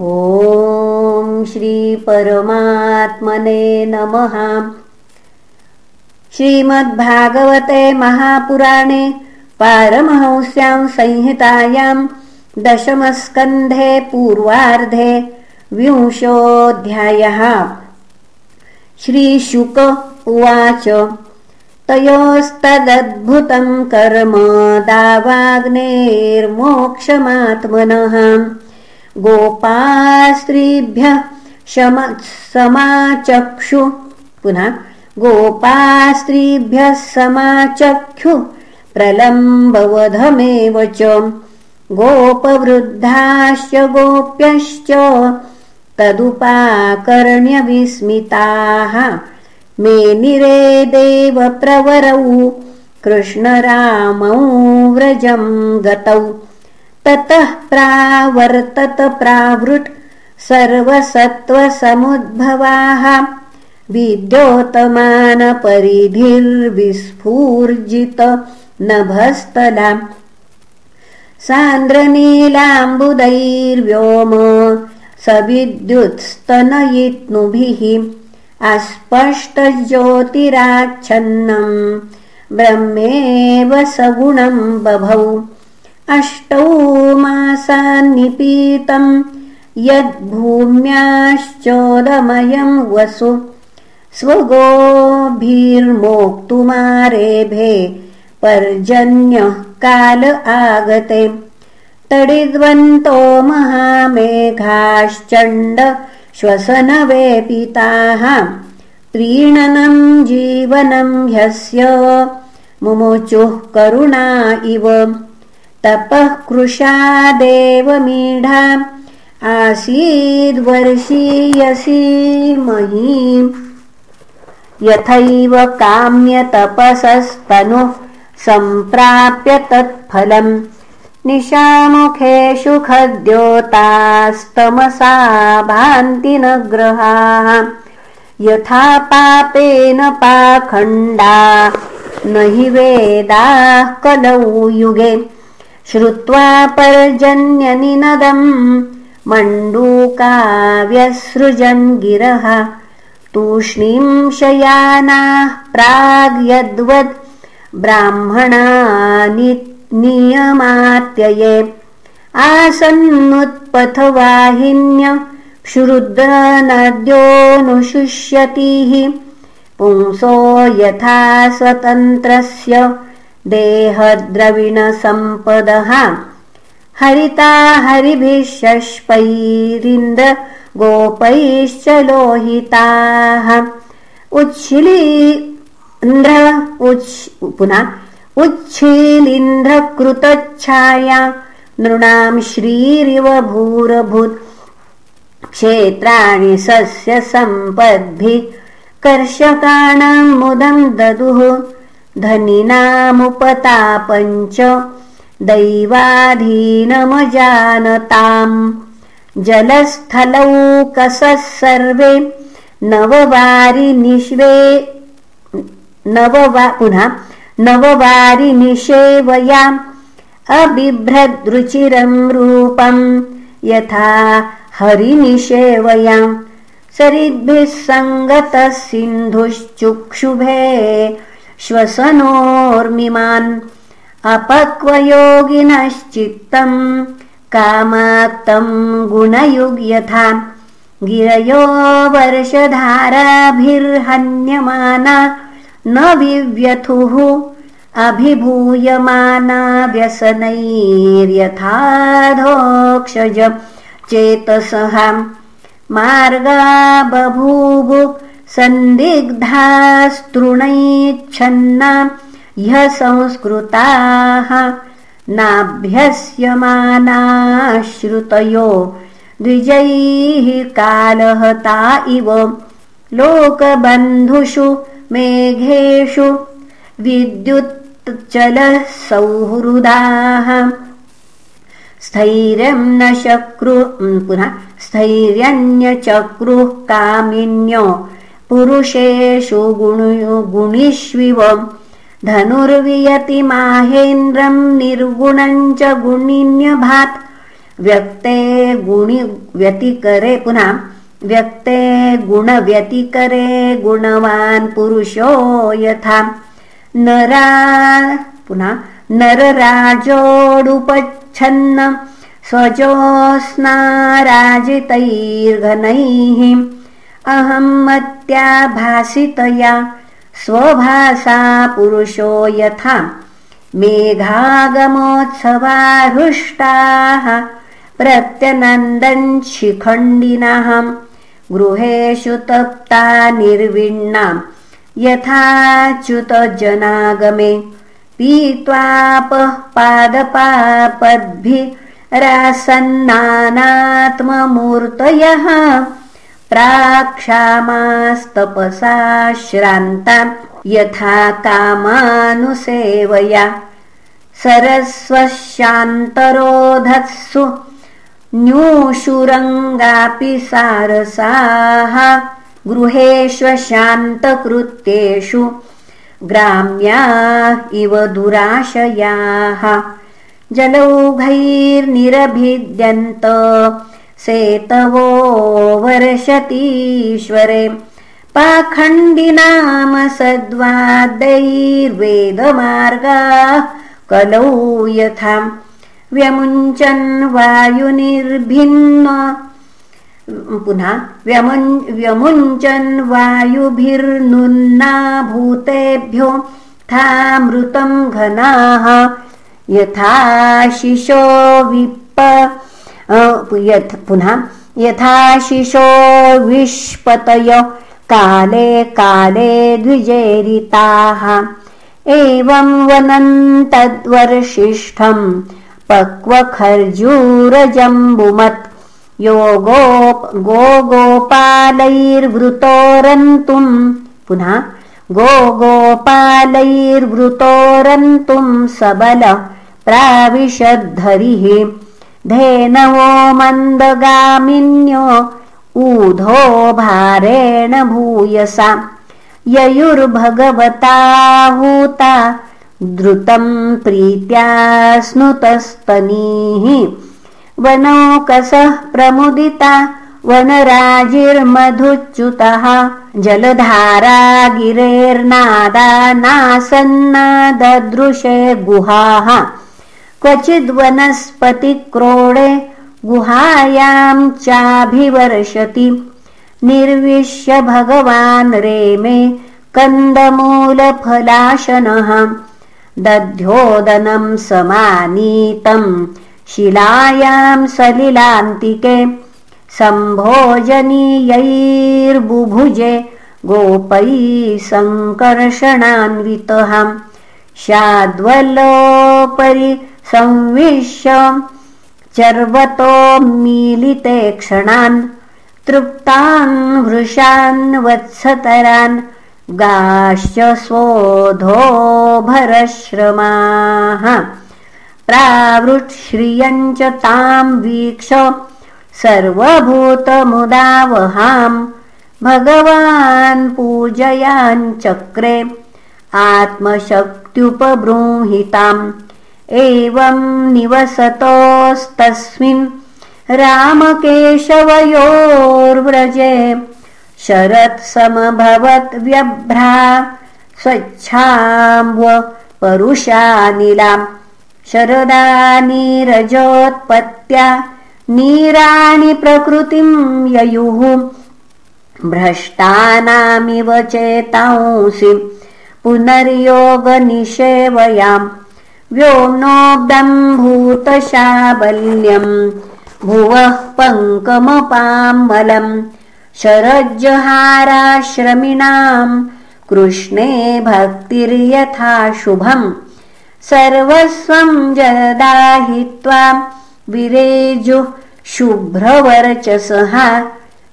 ॐ श्रीपरमात्मने नमः। श्रीमद्भागवते महापुराणे पारमहंस्यां संहितायां दशमस्कन्धे पूर्वार्धे विंशोऽध्यायः। श्रीशुक उवाच तयोस्तदद्भुतं कर्म दावाग्नेर्मोक्षमात्मनः गोपास्त्रीभ्यः समाचक्षु। पुनः गोपास्त्रीभ्यः समाचक्षु प्रलम्बवधमेव च। गोपवृद्धाश्च गोप्यश्च तदुपाकर्ण्यविस्मिताः। मे निरे देवप्रवरौ कृष्णरामौ व्रजं गतौ ततः प्रावर्तत प्रावृट् सर्वसत्त्वसमुद्भवाः। विद्योतमानपरिधिर्विस्फूर्जित नभस्तला सान्द्रनीलाम्बुदैर्व्योम सविद्युत्स्तनयित्नुभिः। अस्पष्टज्योतिराच्छन्नम् ब्रह्मेव सगुणं बभौ अष्टौ मासान्निपीतम् यद्भूम्याश्चोदमयं वसु। स्वगोभिर्मोक्तुमारेभे पर्जन्यः काल आगते। तडिद्वन्तो महामेघाश्चण्ड श्वसनवेपिताः प्रीणनं जीवनं ह्यस्य। मुमुचुः करुणा इव तपः कृशादेवमीढा आसीद्वर्षीयसी मही यथैव काम्यतपसस्तनुः सम्प्राप्य तत्फलम्। निशामुखेषु खद्योतास्तमसा भान्ति न ग्रहाः यथा पापेन पाखण्डा न हि वेदाः कलौ युगे श्रुत्वा पर्जन्यनिनदम् मण्डूकाव्यसृजन् गिरः। तूष्णीं शयानाः प्राग्यद्वद् ब्राह्मणानि नियमात्यये। आसन्नुत्पथवाहिन्य क्षुरुद्रनद्योऽनुशुष्यतिः पुंसो यथा स्वतन्त्रस्य देहद्रविणसम्पदः। हरिता हरिभिः शष्पैरिन्द्र गोपैश्च लोहिताः। उच्छिलीन्द्र उच् पुनः उच्छीलिन्द्रकृतच्छाया नृणां श्रीरिव भूरभूत्। क्षेत्राणि सस्यसम्पद्भिः कर्षकाणां मुदं ददुः धनिनामुपतापञ्च दैवाधीनमजानताम् जलस्थलौकसः सर्वे नववारिनिष्वे नववा पुनः नववारिनिषेवयाम् अबिभ्रद्रुचिरं रूपम् यथा हरिनिषेवयाम् सरिद्भिः सङ्गतः सिन्धुश्चुक्षुभे श्वसनोर्मिमान् अपक्वयोगिनश्चित्तम् कामाक्तम् गुणयुग्यथा गिरयो वर्षधाराभिर्हन्यमाना न विव्यथुः अभिभूयमाना व्यसनैर्यथाधोक्षज चेतसः मार्गा बभूवु सन्दिग्धास्तृणैच्छन्ना ह्य संस्कृताः नाभ्यस्यमानाश्रुतयो द्विजैः कालहता इव लोकबन्धुषु मेघेषु विद्युच्चलः सौहृदाः। स्थैर्यं न शक्रु पुनः स्थैर्यण्यचक्रुः कामिन्यो पुरुषेषु गुणिष्विव। धनुर्वियति माहेन्द्रं निर्गुणं च गुणिन्यभात्। व्यक्ते गुणि व्यतिकरे पुनः व्यक्ते गुणव्यतिकरे गुणवान् पुरुषो यथा। नरा पुनः नरराजोडुपच्छन्न स्वजोस्नाराजितैर्घनैः अहमत्याभासितया स्वभासा पुरुषो यथा। मेघागमोत्सवाहृष्टाः प्रत्यनन्दन् गृहेषु तप्ता निर्विण्णाम् यथाच्युतजनागमे पीत्वापः पादपापद्भिरासन्नानात्ममूर्तयः प्राक्षामास्तपसा श्रान्ता यथा कामानुसेवया। सरस्वशान्तरोधत्सु न्यूषुरङ्गापि सारसाः। गृहेष्वशान्तकृत्येषु ग्राम्या इव दुराशयाः। जलौघैर्निरभिद्यन्त सेतवो वर्षतीश्वरे पाखण्डिनाम सद्वादैर्वेदमार्गाः कलौ यथा व्यमुञ्चन् वायुनिर्भिन्न पुनः व्यमुञ्चन् वायुभिर्नुन्नाभूतेभ्यो थामृतं घनाः यथा शिशो विप्प पुनः यथा शिशो विष्पतय काले काले द्विजेरिताः। एवं वनन्तद्वर्षिष्ठम् पक्वखर्जूरजम्बुमत्। योगोप गो गोपालैर्वृतोरन्तुम् पुनः गो गोपालैर्वृतोरन्तुम् सबल प्राविशद्धरिः धेनवो मन्दगामिन्यो ऊधो भारेण भूयसा। ययुर्भगवताहूता द्रुतम् प्रीत्या स्नुतस्तनीः वनौकसः प्रमुदिता वनराजिर्मधुच्युतः जलधारा गिरेर्नादा नासन्नाददृशे गुहाः क्वचिद्वनस्पतिक्रोडे गुहायाम् चाभिवर्षति। निर्विश्य भगवान् रेमे कन्दमूलफलाशनः। दध्योदनम् समानीतम् शिलायाम् सलिलान्तिके। सम्भोजनीयैर्बुभुजे गोपैः सङ्कर्षणान्वितः शाद्वलोपरि संविश्य चर्वतो मीलिते क्षणान् तृप्तान् वृषान् वत्सतरान् गाश्च स्वोधोभरश्रमाः प्रावृच्छ्रियञ्च ताम् वीक्ष सर्वभूतमुदावहाम् भगवान् पूजयाञ्चक्रे आत्मशक्त्युपबृंहिताम् एवम् निवसतोस्तस्मिन् रामकेशवयोर्व्रजे शरत्समभवत् व्यभ्रा स्वच्छाम्ब परुषानिलाम्। शरदा नीरजोत्पत्त्या नीराणि प्रकृतिम् ययुः। भ्रष्टानामिव चेतांसि पुनर्योगनिषेवयाम्। व्योम्नोऽब्दम्भूतशाबल्यम् भुवः पङ्कमपाम्बलम्। शरज्जहाराश्रमिणाम्। कृष्णे भक्तिर्यथा शुभम्। सर्वस्वम् जदाहित्वा विरेजुः शुभ्रवर्चसः।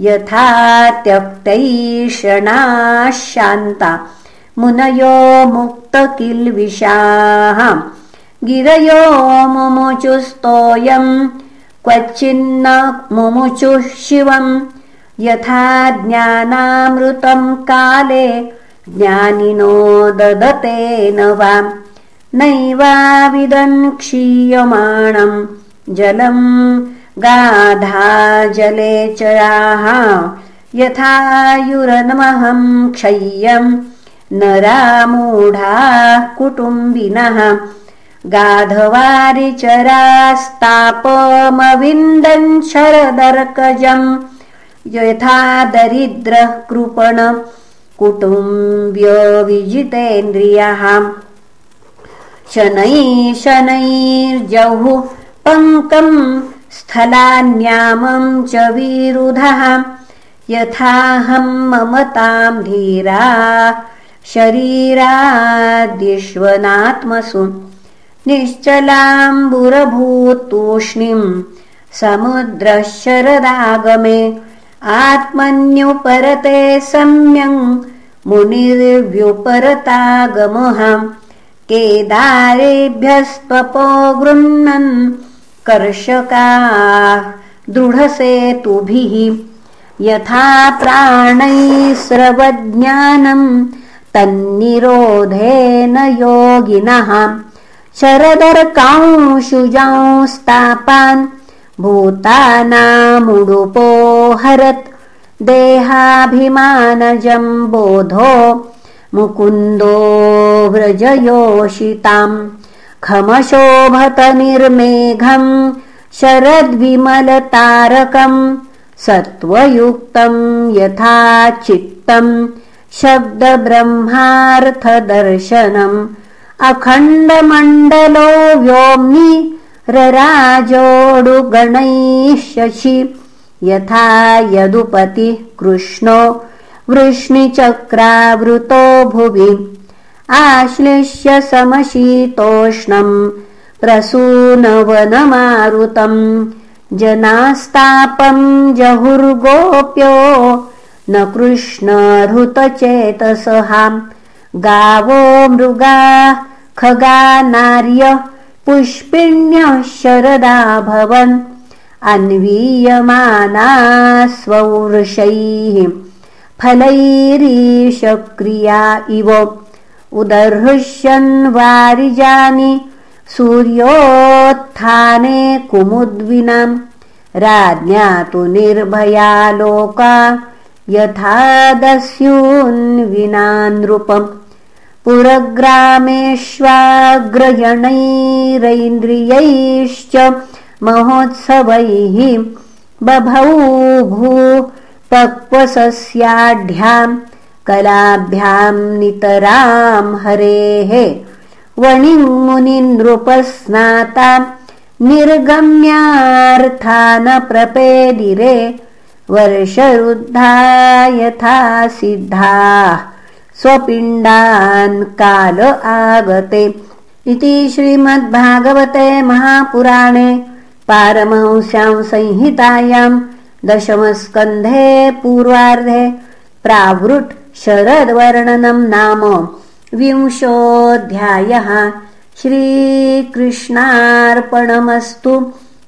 यथा त्यक्तैषणाः शान्ता मुनयो मुक्तकिल्विषाः गिरयो मुमुचुस्तोयम् क्वचिन्न मुमुचुः शिवम् यथा ज्ञानामृतम् काले ज्ञानिनो ददते न वा। नैवाविदन् क्षीयमाणम् जलम् गाधा जले चराः। यथायुरनमहं क्षय्यम् नरामूढाः कुटुम्बिनः। गाधवारिचरास्तापमविन्दन् शरदर्कजम्। यथा दरिद्रः कृपण कुटुम्ब्यविजितेन्द्रियः शनैः शनैर्जहुः पङ्कम् स्थलान्यामम् च विरुधः। यथाहम् ममताम् धीरा शरीराद्विश्वनात्मसु निश्चलाम्बुरभूतूष्णीम् समुद्रः शरदागमे आत्मन्युपरते सम्यङ् मुनिर्व्युपरतागमः केदारेभ्यस्त्वपो गृह्णन् कर्षका दृढसेतुभिः यथा प्राणैस्रवज्ञानम् तन्निरोधेन योगिनः। शरदर्कांशुजांस्तापान् भूतानामुडुपोहरत्। देहाभिमानजम् बोधो मुकुन्दो व्रजयोषिताम्। खमशोभत निर्मेघम् शरद्विमलतारकम्। सत्त्वयुक्तम् यथा चित्तम् शब्दब्रह्मार्थदर्शनम्। अखण्डमण्डलो व्योम्नि रराजोडुगणैः शशि। यथा यदुपतिः कृष्णो वृष्णिचक्रावृतो भुवि। आश्लिष्य समशीतोष्णम् प्रसूनवनमारुतम्। जनास्तापम् जहुर्गोप्यो न कृष्णहृतचेतसहाम् गावो मृगा खगा नार्य पुष्पिण्यः शरदाभवन् अन्वीयमाना स्ववृषैः फलैरीशक्रिया इव। उदर्हृष्यन् वारिजानि सूर्योत्थाने कुमुद्विनाम्। राज्ञा तु निर्भया लोका यथा दस्यून्विना नृपम् पुरग्रामेष्वाग्रयणैरैन्द्रियैश्च महोत्सवैः बभौ भू पक्वसस्याढ्याम् कलाभ्याम् नितराम् हरेः। वणिमुनिनृपस्नाता निर्गम्यार्थानप्रपेदिरे वर्षरुद्धा यथा सिद्धाः। स्वपिण्डान् काल आगते। इति श्रीमद्भागवते महापुराणे पारमंस्यां संहितायाम् दशमस्कन्धे पूर्वार्धे प्रावृट् शरद्वर्णनम् नाम विंशोऽध्यायः। श्रीकृष्णार्पणमस्तु